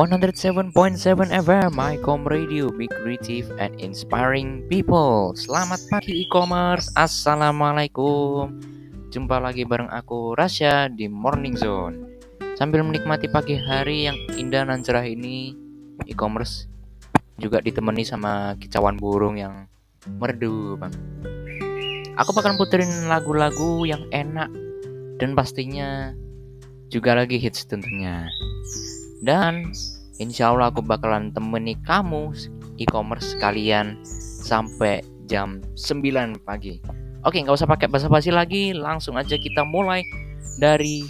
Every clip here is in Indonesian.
107.7 FM MyCom Radio Big Creative and Inspiring People. Selamat pagi e-commerce. Assalamualaikum. Jumpa lagi bareng aku Rasya di Morning Zone. Sambil menikmati pagi hari yang indah dan cerah ini E-commerce juga ditemani sama kicauan burung yang merdu bang. Aku bakal puterin lagu-lagu yang enak Dan pastinya juga lagi hits tentunya dan insya Allah aku bakalan temani kamu e-commerce kalian sampai jam 9 pagi. Oke, nggak usah pakai basa-basi lagi, langsung aja kita mulai dari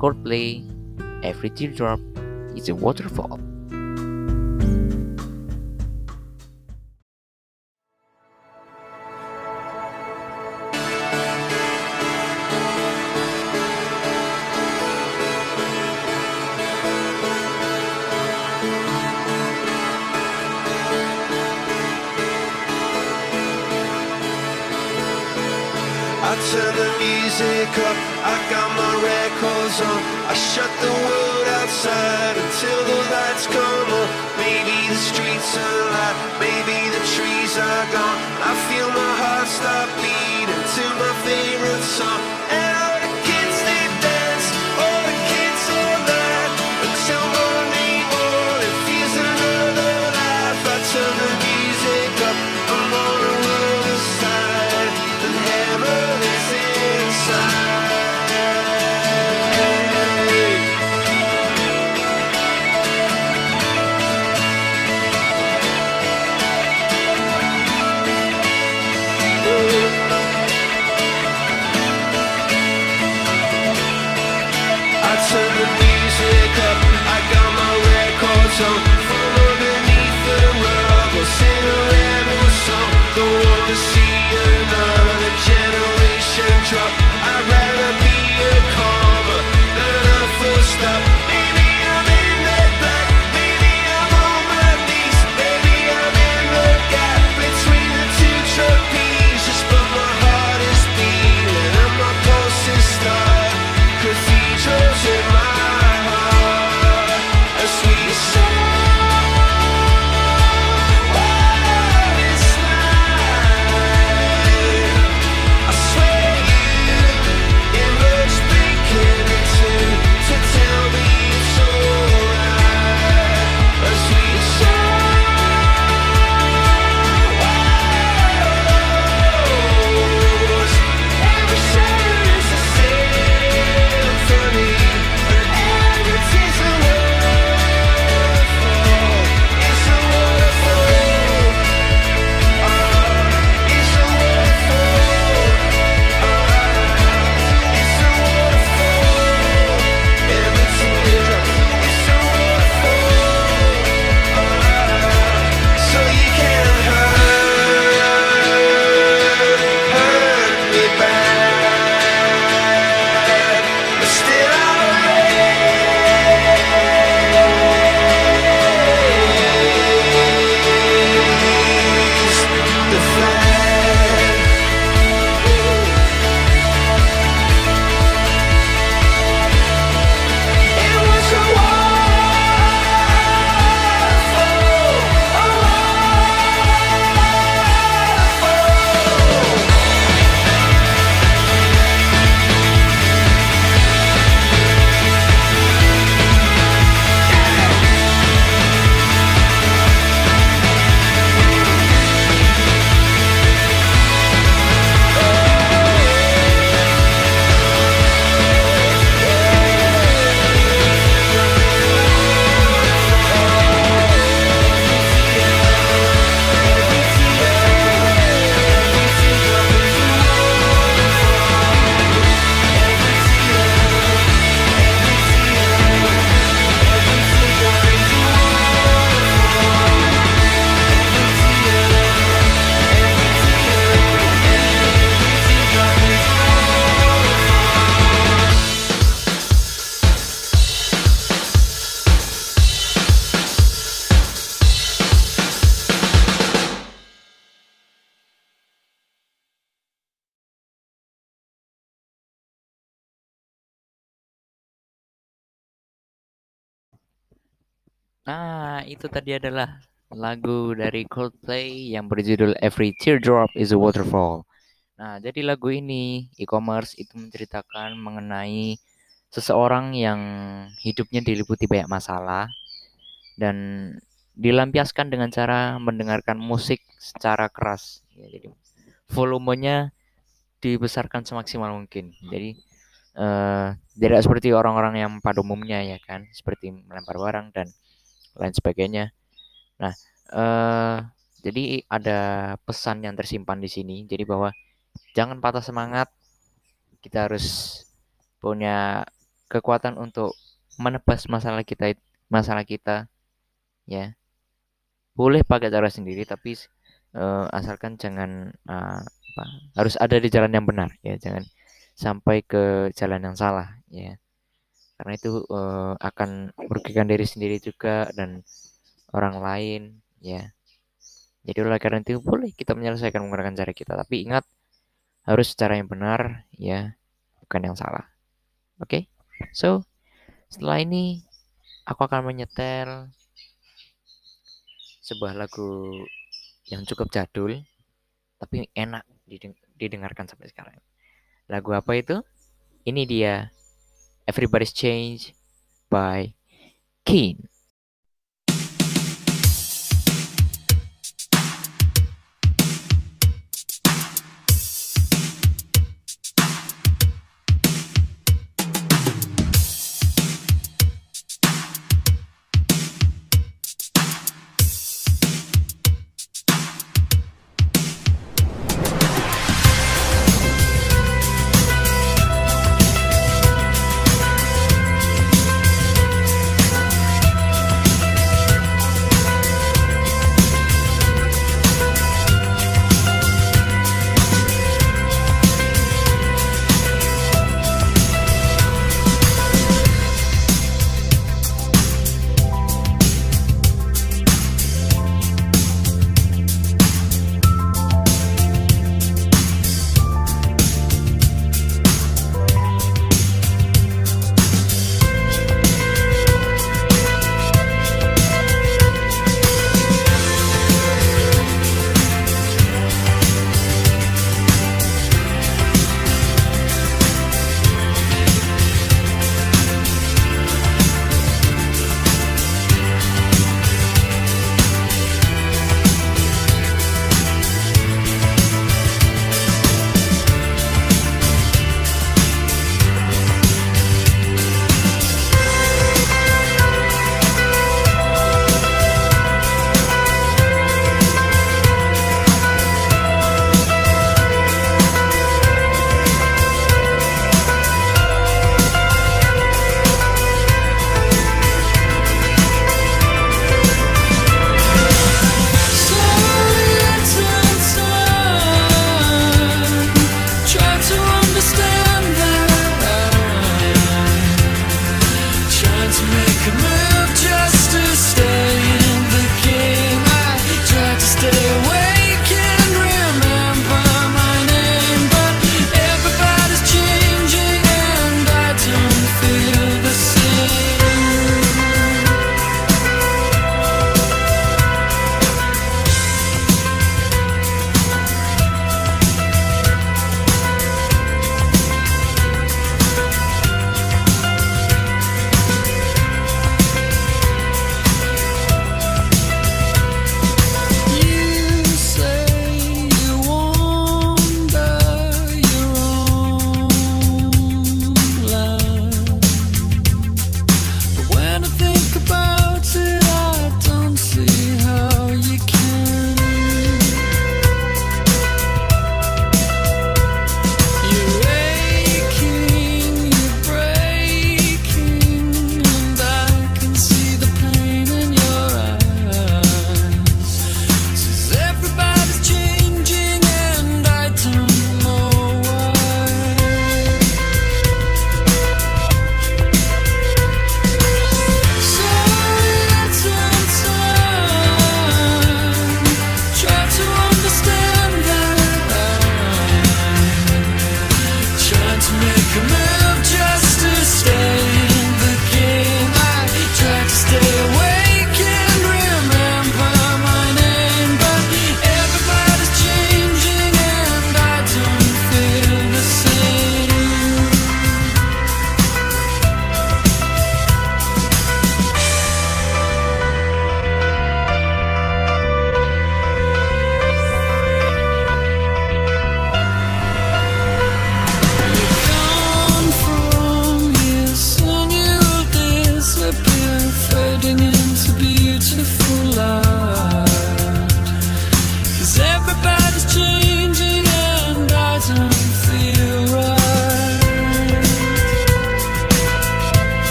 Coldplay Every Teardrop is a Waterfall. I turn the music up, I got my records on. I shut the world outside until the lights come on. Maybe the streets are alive, maybe the trees are gone. I feel my heart stop beating to my favorite song. so Nah, itu tadi adalah lagu dari Coldplay yang berjudul Every Teardrop is a Waterfall. Nah, jadi lagu ini e-commerce itu menceritakan mengenai seseorang yang hidupnya diliputi banyak masalah dan dilampiaskan dengan cara mendengarkan musik secara keras. Ya, jadi volumenya dibesarkan semaksimal mungkin. Jadi uh, tidak seperti orang-orang yang pada umumnya ya kan, seperti melempar barang dan lain sebagainya. Nah, uh, jadi ada pesan yang tersimpan di sini. Jadi bahwa jangan patah semangat. Kita harus punya kekuatan untuk menebas masalah kita masalah kita ya boleh pakai cara sendiri tapi uh, asalkan jangan uh, apa harus ada di jalan yang benar ya jangan sampai ke jalan yang salah ya karena itu uh, akan merugikan diri sendiri juga dan orang lain ya. Jadi oleh karena itu boleh kita menyelesaikan menggunakan cara kita. Tapi ingat harus cara yang benar ya. Bukan yang salah. Oke? Okay? so setelah ini aku akan menyetel sebuah lagu yang cukup jadul tapi enak didengarkan sampai sekarang. Lagu apa itu? Ini dia Everybody's Change by Keen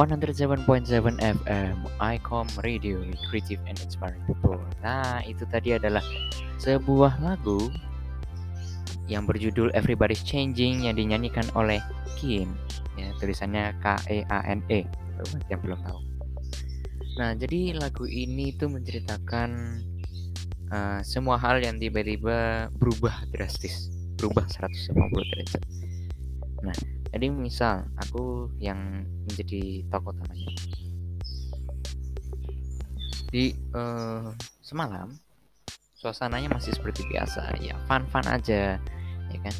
107.7 FM Icom Radio Creative and Inspiring People. Nah, itu tadi adalah sebuah lagu yang berjudul Everybody's Changing yang dinyanyikan oleh Kim. Ya, tulisannya K E A N E. Buat yang belum tahu. Nah, jadi lagu ini itu menceritakan uh, semua hal yang tiba-tiba berubah drastis, berubah 150 derajat. Nah, jadi misal aku yang menjadi tokoh utamanya. Di eh, semalam suasananya masih seperti biasa, ya fun-fun aja, ya kan?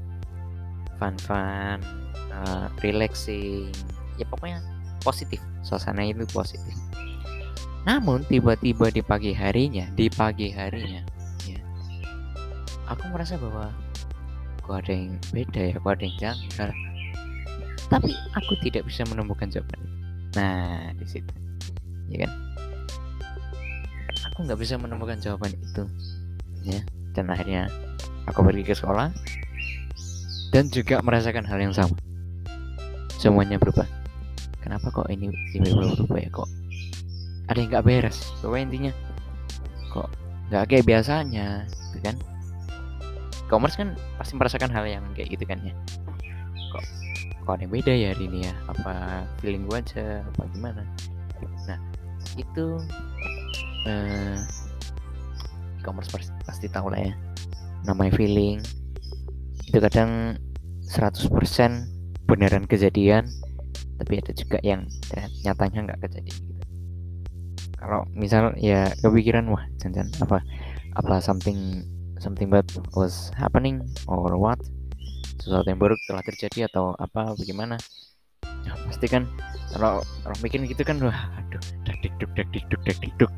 Fun-fun, eh, relaxing, ya pokoknya positif. Suasananya itu positif. Namun tiba-tiba di pagi harinya, di pagi harinya, ya, aku merasa bahwa kok ada yang beda ya, kok ada yang janggal tapi aku tidak bisa menemukan jawaban. Nah, di situ, ya kan? Aku nggak bisa menemukan jawaban itu, ya. Dan akhirnya aku pergi ke sekolah dan juga merasakan hal yang sama. Semuanya berubah. Kenapa kok ini tiba-tiba berubah ya kok? Ada yang nggak beres. Pokoknya intinya kok nggak kayak biasanya, gitu kan? Commerce kan pasti merasakan hal yang kayak gitu kan ya. Kok ada yang beda ya hari ini ya. Apa feeling gue aja apa gimana? Nah itu eh e-commerce pasti, pasti tahu lah ya. Namanya feeling itu kadang 100% beneran kejadian tapi ada juga yang nyatanya nggak kejadian gitu. Kalau misal ya kepikiran wah jangan apa apa something something bad was happening or what sesuatu yang buruk telah terjadi atau apa bagaimana ya, pasti kan kalau kalau mikir gitu kan wah aduh dak dak dak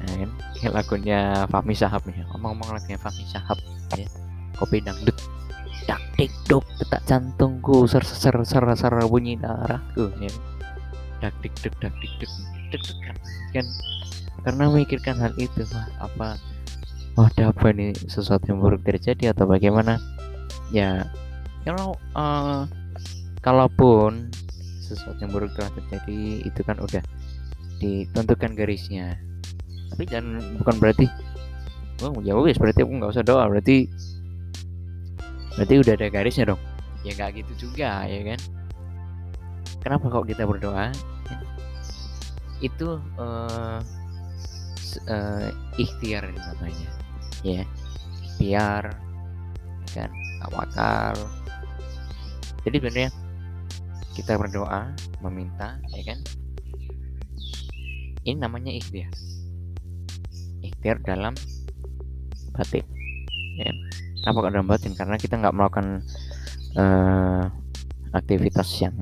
nah kan lagunya Fahmi Sahab nih ngomong-ngomong lagunya Fahmi Sahab ya kopi dangdut. Dak dikduk detak jantungku ser ser ser ser bunyi darahku ya. Dak dikduk dak dikduk deg degan kan. Karena memikirkan hal itu wah apa wah ada apa nih sesuatu yang buruk terjadi atau bagaimana ya kalau eh, kalaupun sesuatu yang buruk telah terjadi itu kan udah ditentukan garisnya. Tapi dan bukan berarti oh ya wes berarti aku nggak usah doa berarti berarti udah ada garisnya dong. Ya nggak gitu juga ya kan? Kenapa kok kita berdoa? Itu s- eh, ikhtiar namanya ya. Ikhtiar ya kan tawakal jadi sebenarnya kita berdoa meminta ya kan? Ini namanya ikhtiar. Ikhtiar dalam batin ya kan? kenapa dalam batin? Karena kita nggak melakukan eh, aktivitas yang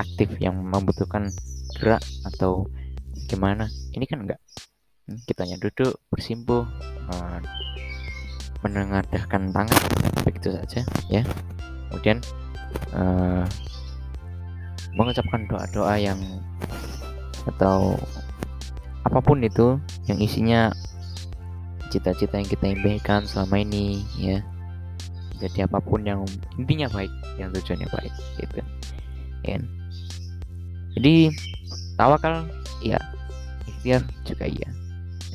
aktif yang membutuhkan gerak atau gimana. Ini kan enggak Hmm, kita hanya duduk bersimpuh eh, menengadahkan tangan begitu saja ya. Kemudian eh, mengucapkan doa-doa yang atau apa pun itu yang isinya cita-cita yang kita impikan selama ini ya. Jadi apa pun yang intinya baik yang tujuannya baik gitu. Ya jadi tawakal iya. Ikhtiar juga iya.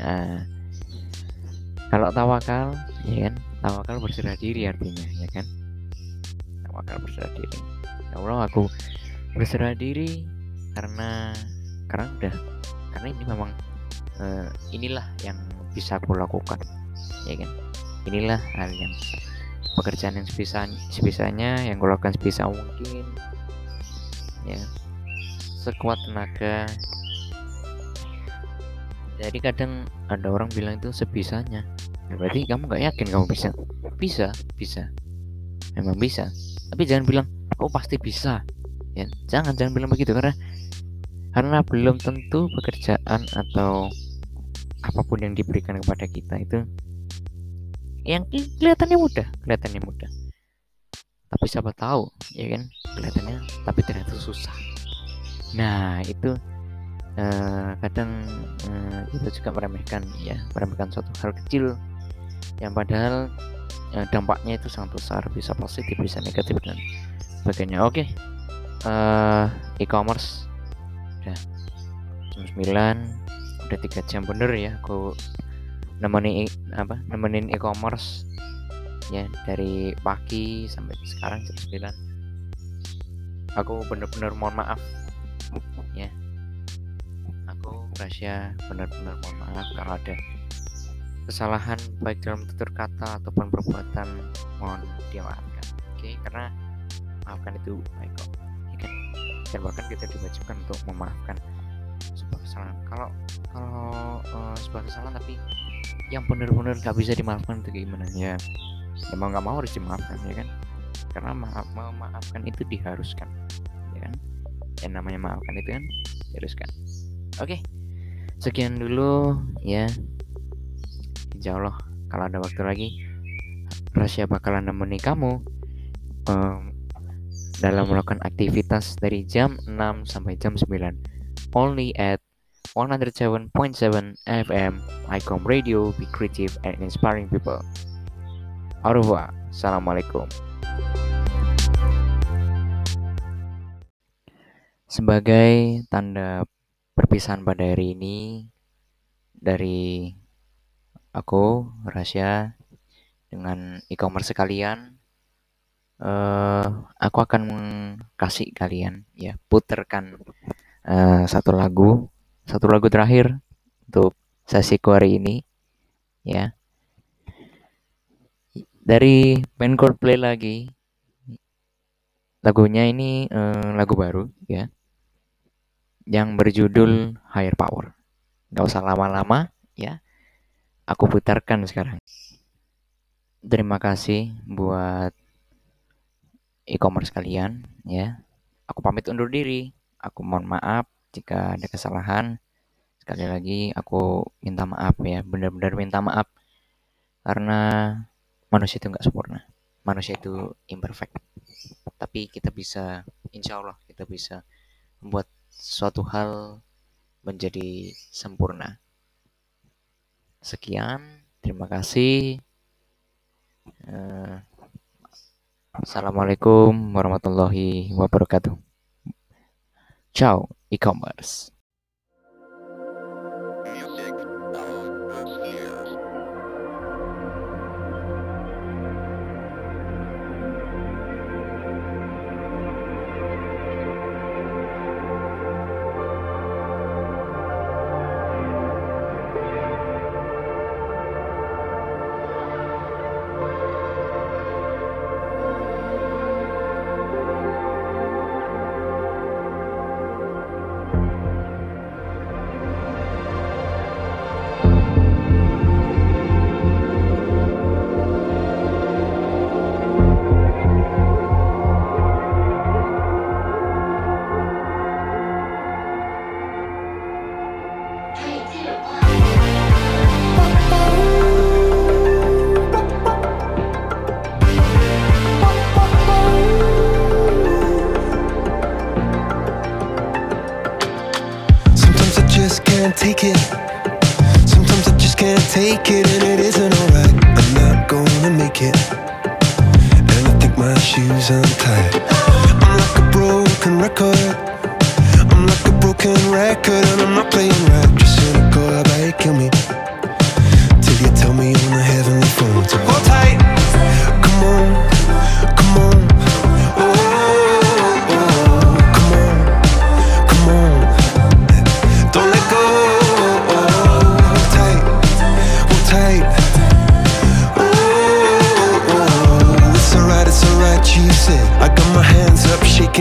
Nah kalau tawakal ya kan? Tawakal berserah diri artinya ya kan? Tawakal berserah diri. Ya Allah aku berserah diri karena karena udah karena ini memang eh, inilah yang bisa aku lakukan ya kan? Inilah hal yang pekerjaan yang sebisa sebisanya yang aku lakukan sebisa mungkin ya. Sekuat tenaga. Jadi kadang ada orang bilang itu sebisanya Ya, berarti kamu nggak yakin kamu bisa. Bisa bisa. Memang bisa. Tapi jangan bilang oh pasti bisa. Ya jangan jangan bilang begitu karena karena belum tentu pekerjaan atau apa pun yang diberikan kepada kita itu yang kelihatannya mudah kelihatannya mudah. Tapi siapa tahu ya kan kelihatannya tapi ternyata susah. Nah itu eh, kadang eh, kita juga meremehkan ya meremehkan suatu hal kecil yang padahal eh, dampaknya itu sangat besar bisa positif bisa negatif dan sebagainya. Oke eh e-commerce. Udah. Jam 9 udah tiga jam bener ya aku nemenin e- apa nemenin e-commerce ya dari pagi sampai sekarang jam 9 aku bener-bener mohon maaf ya. Aku Rasya benar-benar mohon maaf kalau ada kesalahan baik dalam tutur kata ataupun perbuatan mohon dimaafkan. Oke karena maafkan itu baik kok. Ya kan dan bahkan kita diwajibkan untuk memaafkan sebuah kesalahan. Kalau kalau eh, sebuah kesalahan tapi yang benar-benar nggak bisa dimaafkan itu gimana? Ya ya mau nggak mau harus dimaafkan ya kan? Karena maaf memaafkan itu diharuskan ya kan? Yang namanya maafkan itu kan diharuskan. Oke sekian dulu ya Insya Allah kalau ada waktu lagi Rasya bakalan nemeni kamu em, dalam melakukan aktivitas dari jam 6 sampai jam 9 only at 107.7 FM Icom Radio Be Creative and Inspiring People. Au revoir. Assalamualaikum. Sebagai tanda perpisahan pada hari ini dari aku Rasya dengan e-commerce sekalian eh aku akan kasih kalian ya puterkan eh, satu lagu satu lagu terakhir untuk sesiku hari ini ya. Dari band Coldplay lagi lagunya ini eh, lagu baru ya yang berjudul Higher Power. Nggak usah lama-lama ya aku putarkan sekarang terima kasih buat e-commerce kalian ya. Aku pamit undur diri. Aku mohon maaf jika ada kesalahan. Sekali lagi aku minta maaf ya, benar-benar minta maaf karena manusia itu nggak sempurna. Manusia itu imperfect. Tapi kita bisa, insya Allah kita bisa membuat suatu hal menjadi sempurna. Sekian, terima kasih. Eh, Assalamualaikum warahmatullahi wabarakatuh. Ciao, e-commerce.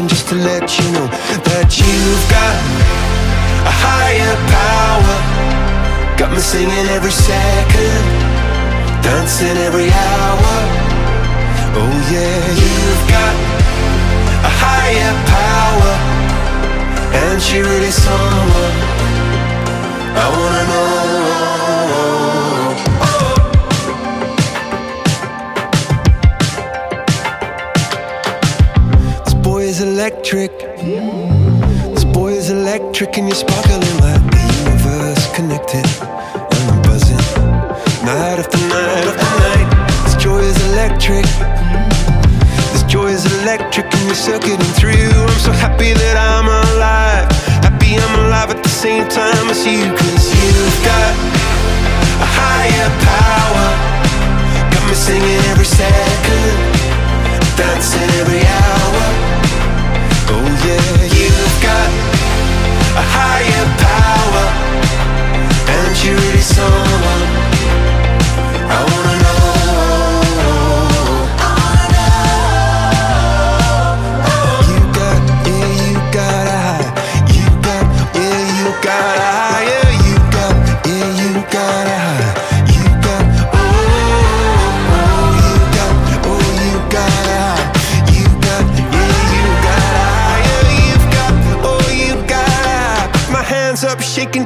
Just to let you know that you've got a higher power. Got me singing every second, dancing every hour. Oh yeah, you've got a higher power. And she really someone I wanna know electric This boy is electric and you're sparkling like the universe connected And I'm buzzing Night after night after night This joy is electric this joy is electric and you're circuiting through. I'm so happy that I'm alive. Happy I'm alive at the same time as you. Cause you've got a higher power. Got me singing every second, dancing every hour. A higher power. And you're really someone I wanna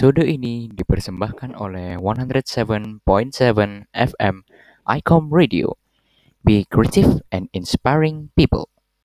Episode ini dipersembahkan oleh 107.7 FM ICOM Radio. Be creative and inspiring people.